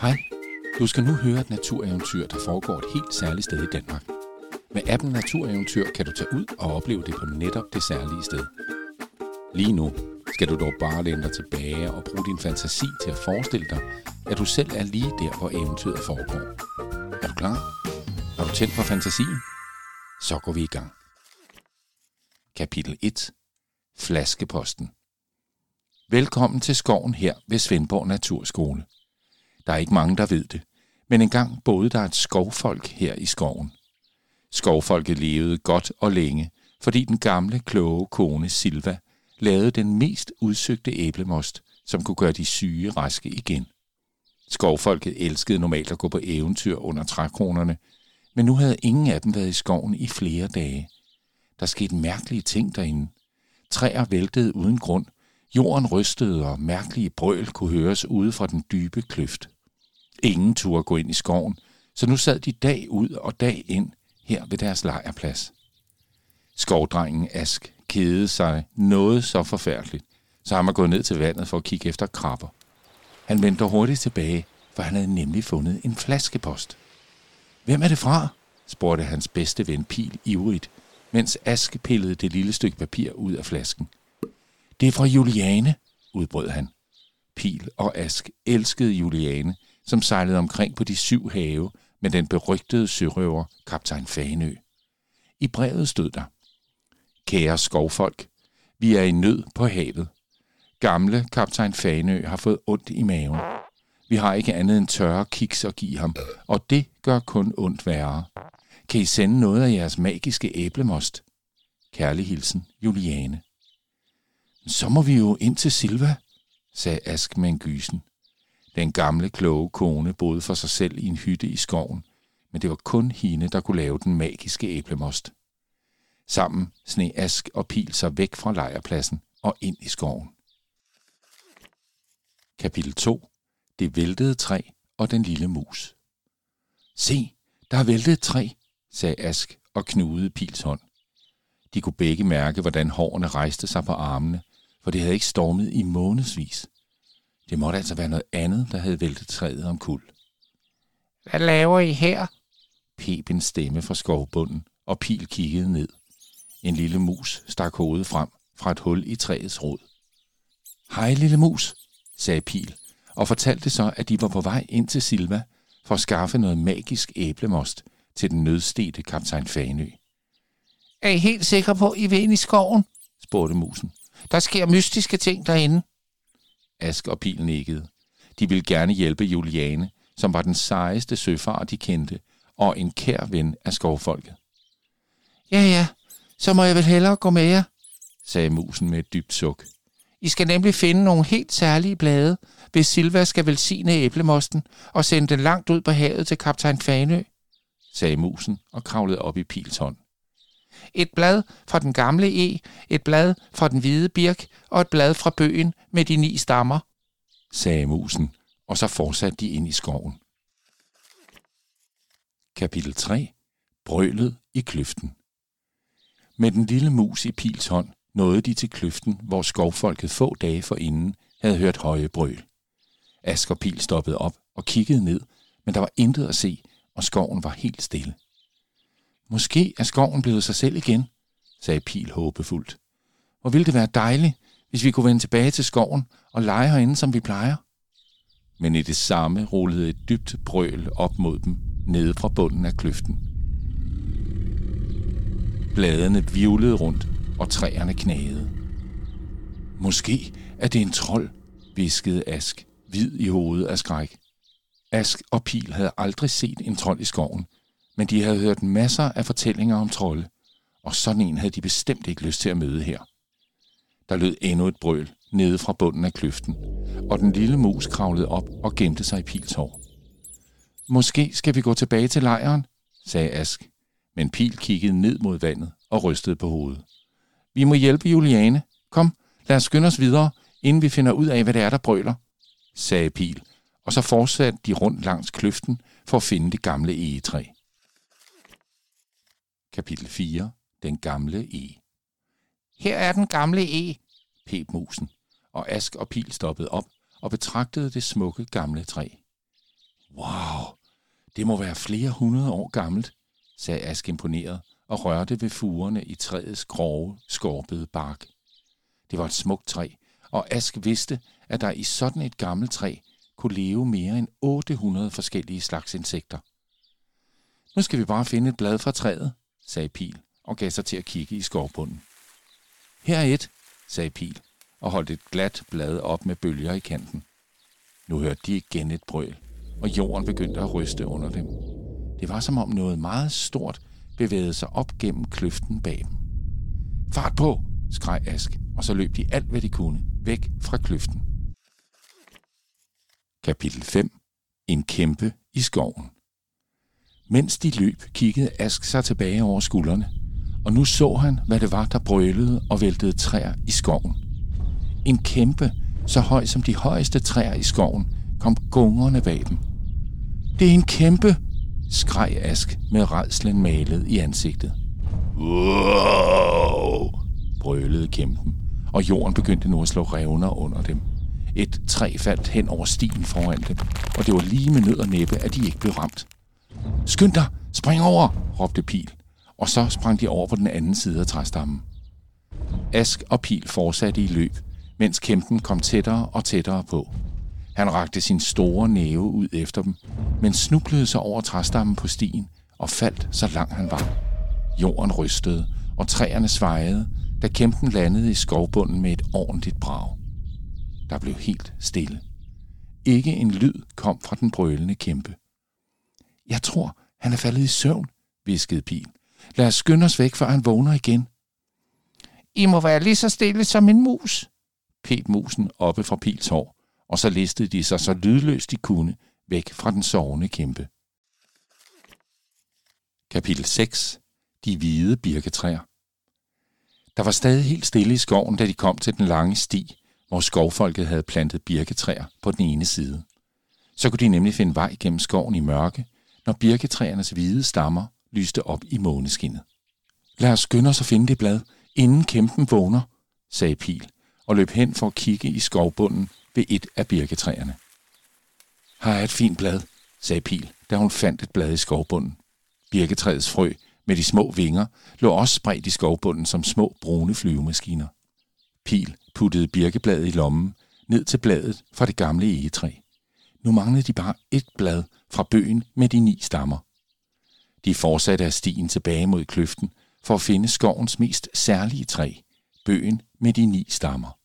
Hej, du skal nu høre et natureventyr, der foregår et helt særligt sted i Danmark. Med appen Natureventyr kan du tage ud og opleve det på netop det særlige sted. Lige nu skal du dog bare læne dig tilbage og bruge din fantasi til at forestille dig, at du selv er lige der, hvor eventyret foregår. Er du klar? Har du tændt for fantasien? Så går vi i gang. Kapitel 1. Flaskeposten. Velkommen til skoven her ved Svendborg Naturskole. Der er ikke mange, der ved det, men engang boede der et skovfolk her i skoven. Skovfolket levede godt og længe, fordi den gamle, kloge kone Silva lavede den mest udsøgte æblemost, som kunne gøre de syge raske igen. Skovfolket elskede normalt at gå på eventyr under trækronerne, men nu havde ingen af dem været i skoven i flere dage. Der skete mærkelige ting derinde. Træer væltede uden grund, jorden rystede, og mærkelige brøl kunne høres ude fra den dybe kløft. Ingen turde gå ind i skoven, så nu sad de dag ud og dag ind her ved deres lejrplads. Skovdrengen Ask kedede sig noget så forfærdeligt, så han var gået ned til vandet for at kigge efter krabber. Han vendte hurtigt tilbage, for han havde nemlig fundet en flaskepost. Hvem er det fra? spurgte hans bedste ven Pil ivrigt, mens Ask pillede det lille stykke papir ud af flasken. Det er fra Juliane, udbrød han. Pil og Ask elskede Juliane, som sejlede omkring på de syv have med den berygtede sørøver, kaptajn Fanø. I brevet stod der, Kære skovfolk, vi er i nød på havet. Gamle kaptajn Fanø har fået ondt i maven. Vi har ikke andet end tørre kiks at give ham, og det gør kun ondt værre. Kan I sende noget af jeres magiske æblemost? Kærlig hilsen, Juliane. Så må vi jo ind til Silva, sagde Ask med en gysen. Den gamle, kloge kone boede for sig selv i en hytte i skoven, men det var kun hende, der kunne lave den magiske æblemost. Sammen sne Ask og Pil sig væk fra lejrpladsen og ind i skoven. Kapitel 2. Det væltede træ og den lille mus. Se, der er væltet et træ, sagde Ask og knudede Pils hånd. De kunne begge mærke, hvordan hårene rejste sig på armene, for det havde ikke stormet i månedsvis. Det måtte altså være noget andet, der havde væltet træet om kul. Hvad laver I her? Pep en stemme fra skovbunden, og Pil kiggede ned. En lille mus stak hovedet frem fra et hul i træets rod. Hej, lille mus, sagde Pil, og fortalte så, at de var på vej ind til Silva for at skaffe noget magisk æblemost til den nødstede kaptajn Fanø. Er I helt sikre på, at I vil ind i skoven? spurgte musen. Der sker mystiske ting derinde. Ask og Pil nikkede. De ville gerne hjælpe Juliane, som var den sejeste søfar, de kendte, og en kær ven af skovfolket. Ja, ja, så må jeg vel hellere gå med jer, sagde musen med et dybt suk. I skal nemlig finde nogle helt særlige blade, hvis Silva skal velsigne æblemosten og sende den langt ud på havet til kaptajn Fanø, sagde musen og kravlede op i Pils hånd. Et blad fra den gamle e, et blad fra den hvide birk og et blad fra bøgen med de ni stammer, sagde musen, og så fortsatte de ind i skoven. Kapitel 3. Brølet i kløften. Med den lille mus i Pils hånd nåede de til kløften, hvor skovfolket få dage forinden havde hørt høje brøl. Ask og Pil stoppede op og kiggede ned, men der var intet at se, og skoven var helt stille. Måske er skoven blevet sig selv igen, sagde Pil håbefuldt. Hvor ville det være dejligt, hvis vi kunne vende tilbage til skoven og lege herinde, som vi plejer. Men i det samme rullede et dybt brøl op mod dem, nede fra bunden af kløften. Bladene vivlede rundt, og træerne knagede. Måske er det en trold, viskede Ask, hvid i hovedet af skræk. Ask og Pil havde aldrig set en trold i skoven, men de havde hørt masser af fortællinger om trolde, og sådan en havde de bestemt ikke lyst til at møde her. Der lød endnu et brøl nede fra bunden af kløften, og den lille mus kravlede op og gemte sig i Piltår. Måske skal vi gå tilbage til lejren, sagde Ask, men Pil kiggede ned mod vandet og rystede på hovedet. Vi må hjælpe Juliane. Kom, lad os skynde os videre, inden vi finder ud af, hvad det er, der brøler, sagde Pil, og så fortsatte de rundt langs kløften for at finde det gamle egetræ. Kapitel 4. Den gamle e. Her er den gamle e, pep musen, og Ask og Pil stoppede op og betragtede det smukke gamle træ. Wow, det må være flere hundrede år gammelt, sagde Ask imponeret og rørte ved fugerne i træets grove, skorpede bark. Det var et smukt træ, og Ask vidste, at der i sådan et gammelt træ kunne leve mere end 800 forskellige slags insekter. Nu skal vi bare finde et blad fra træet, sagde Pil og gav sig til at kigge i skovbunden. Her er et, sagde Pil og holdt et glat blad op med bølger i kanten. Nu hørte de igen et brøl, og jorden begyndte at ryste under dem. Det var som om noget meget stort bevægede sig op gennem kløften bag dem. Fart på, skreg Ask, og så løb de alt, hvad de kunne, væk fra kløften. Kapitel 5. En kæmpe i skoven. Mens de løb, kiggede Ask sig tilbage over skuldrene, og nu så han, hvad det var, der brølede og væltede træer i skoven. En kæmpe, så høj som de højeste træer i skoven, kom gungerne bag dem. Det er en kæmpe, skreg Ask med redslen malet i ansigtet. Wow! brølede kæmpen, og jorden begyndte nu at slå revner under dem. Et træ faldt hen over stien foran dem, og det var lige med nød og næppe, at de ikke blev ramt. Skynd dig! Spring over! råbte Pil, og så sprang de over på den anden side af træstammen. Ask og Pil fortsatte i løb, mens kæmpen kom tættere og tættere på. Han rakte sin store næve ud efter dem, men snublede sig over træstammen på stien og faldt så langt han var. Jorden rystede, og træerne svajede, da kæmpen landede i skovbunden med et ordentligt brag. Der blev helt stille. Ikke en lyd kom fra den brølende kæmpe. Jeg tror, han er faldet i søvn, viskede Pil. Lad os skynde os væk, før han vågner igen. I må være lige så stille som en mus, pep musen oppe fra Pils hår, og så listede de sig så lydløst de kunne væk fra den sovende kæmpe. Kapitel 6. De hvide birketræer. Der var stadig helt stille i skoven, da de kom til den lange sti, hvor skovfolket havde plantet birketræer på den ene side. Så kunne de nemlig finde vej gennem skoven i mørke, når birketræernes hvide stammer lyste op i måneskinnet. Lad os skynde os at finde det blad, inden kæmpen vågner, sagde Pil, og løb hen for at kigge i skovbunden ved et af birketræerne. Har jeg et fint blad, sagde Pil, da hun fandt et blad i skovbunden. Birketræets frø med de små vinger lå også spredt i skovbunden som små brune flyvemaskiner. Pil puttede birkebladet i lommen, ned til bladet fra det gamle egetræ. Nu manglede de bare et blad fra bøgen med de ni stammer. De fortsatte af stien tilbage mod kløften for at finde skovens mest særlige træ, bøgen med de ni stammer.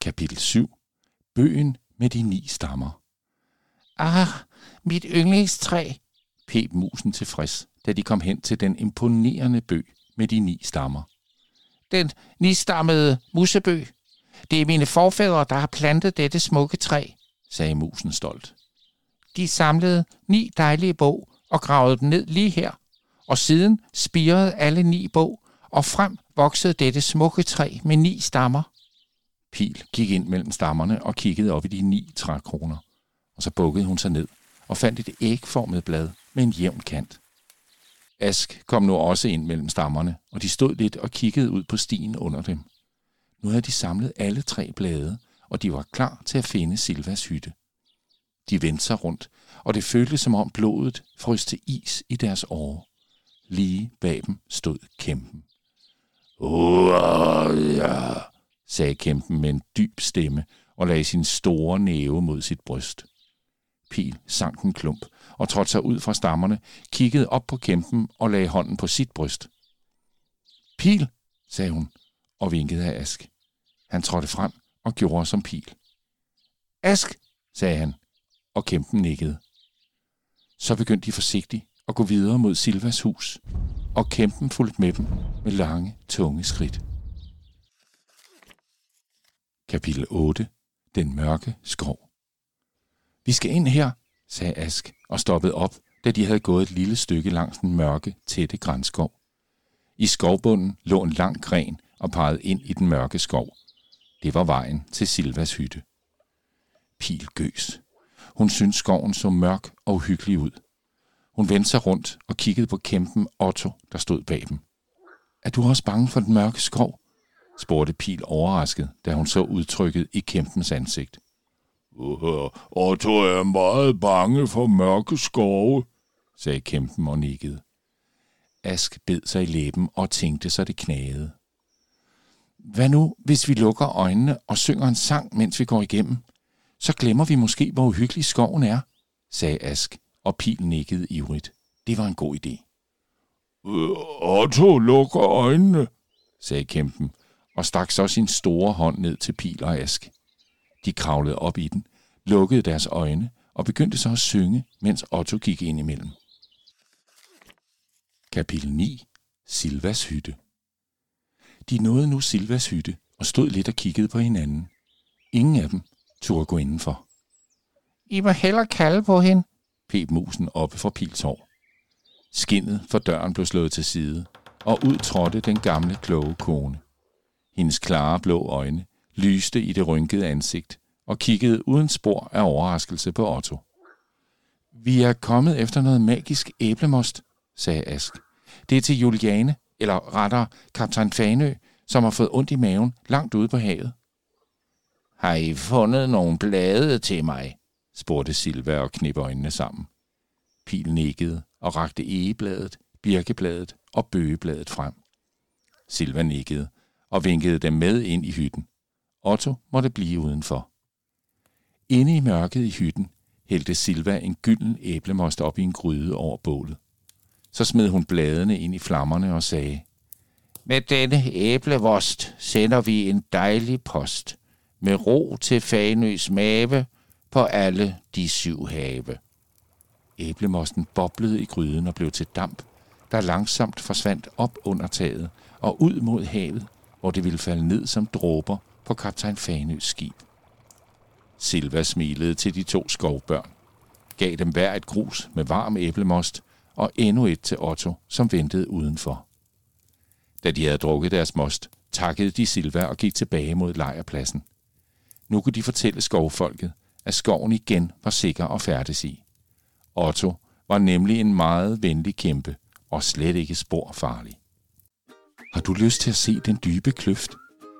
Kapitel 7. Bøgen med de ni stammer. Ah, mit yndlingstræ, pep musen tilfreds, da de kom hen til den imponerende bøg med de ni stammer. Den nistammede musebøg. Det er mine forfædre, der har plantet dette smukke træ, sagde musen stolt. De samlede ni dejlige bog og gravede dem ned lige her, og siden spirede alle ni bog, og frem voksede dette smukke træ med ni stammer. Pil gik ind mellem stammerne og kiggede op i de ni trækroner, og så bukkede hun sig ned og fandt et ægformet blad med en jævn kant. Ask kom nu også ind mellem stammerne, og de stod lidt og kiggede ud på stien under dem. Nu havde de samlet alle tre blade, og de var klar til at finde Silvas hytte. De vendte sig rundt, og det føltes som om blodet frøs til is i deres år. Lige bag dem stod kæmpen. Uah, ja, sagde kæmpen med en dyb stemme og lagde sin store næve mod sit bryst. Pil sank en klump og trådte sig ud fra stammerne, kiggede op på kæmpen og lagde hånden på sit bryst. Pil, sagde hun og vinkede af Ask. Han trådte frem og gjorde som Pil. Ask, sagde han, og kæmpen nikkede. Så begyndte de forsigtigt at gå videre mod Silvas hus, og kæmpen fulgte med dem med lange, tunge skridt. Kapitel 8. Den mørke skov. Vi skal ind her, sagde Ask og stoppede op, da de havde gået et lille stykke langs den mørke, tætte grænskov. I skovbunden lå en lang gren og pegede ind i den mørke skov. Det var vejen til Silvas hytte. Pil gøs. Hun syntes skoven så mørk og uhyggelig ud. Hun vendte sig rundt og kiggede på kæmpen Otto, der stod bag dem. Er du også bange for den mørke skov? spurgte Pil overrasket, da hun så udtrykket i kæmpens ansigt. Uh, Otto er meget bange for mørke skove, sagde kæmpen og nikkede. Ask bed sig i læben og tænkte sig det knagede. Hvad nu, hvis vi lukker øjnene og synger en sang, mens vi går igennem? Så glemmer vi måske, hvor uhyggelig skoven er, sagde Ask, og Pil nikkede ivrigt. Det var en god idé. Øh, Otto lukker øjnene, sagde kæmpen, og stak så sin store hånd ned til Pil og Ask. De kravlede op i den, lukkede deres øjne og begyndte så at synge, mens Otto gik ind imellem. Kapitel 9. Silvas hytte de nåede nu Silvas hytte og stod lidt og kiggede på hinanden. Ingen af dem turde gå indenfor. I må hellere kalde på hende, pep musen oppe fra Piltår. Skinnet for døren blev slået til side, og ud trådte den gamle, kloge kone. Hendes klare blå øjne lyste i det rynkede ansigt og kiggede uden spor af overraskelse på Otto. Vi er kommet efter noget magisk æblemost, sagde Ask. Det er til Juliane, eller rettere kaptajn Fanø, som har fået ondt i maven langt ude på havet. Har I fundet nogle blade til mig? spurgte Silva og knep øjnene sammen. Pil nikkede og rakte egebladet, birkebladet og bøgebladet frem. Silva nikkede og vinkede dem med ind i hytten. Otto måtte blive udenfor. Inde i mørket i hytten hældte Silva en gylden æblemost op i en gryde over bålet. Så smed hun bladene ind i flammerne og sagde, Med denne æblevost sender vi en dejlig post med ro til Fanøs mave på alle de syv have. Æblemosten boblede i gryden og blev til damp, der langsomt forsvandt op under taget og ud mod havet, hvor det ville falde ned som dråber på kaptajn Fanøs skib. Silva smilede til de to skovbørn, gav dem hver et grus med varm æblemost og endnu et til Otto, som ventede udenfor. Da de havde drukket deres most, takkede de Silva og gik tilbage mod lejrpladsen. Nu kunne de fortælle skovfolket, at skoven igen var sikker at færdes i. Otto var nemlig en meget venlig kæmpe og slet ikke spor farlig. Har du lyst til at se den dybe kløft?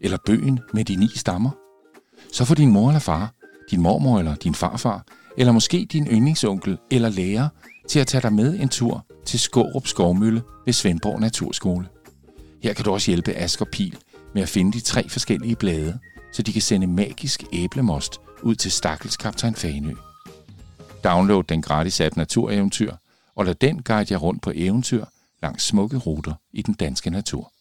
Eller bøgen med de ni stammer? Så får din mor eller far, din mormor eller din farfar, eller måske din yndlingsonkel eller lærer til at tage dig med en tur til Skårup Skovmølle ved Svendborg Naturskole. Her kan du også hjælpe Ask og Pil med at finde de tre forskellige blade, så de kan sende magisk æblemost ud til stakkels kaptajn Fanø. Download den gratis app Natureventyr, og lad den guide jer rundt på eventyr langs smukke ruter i den danske natur.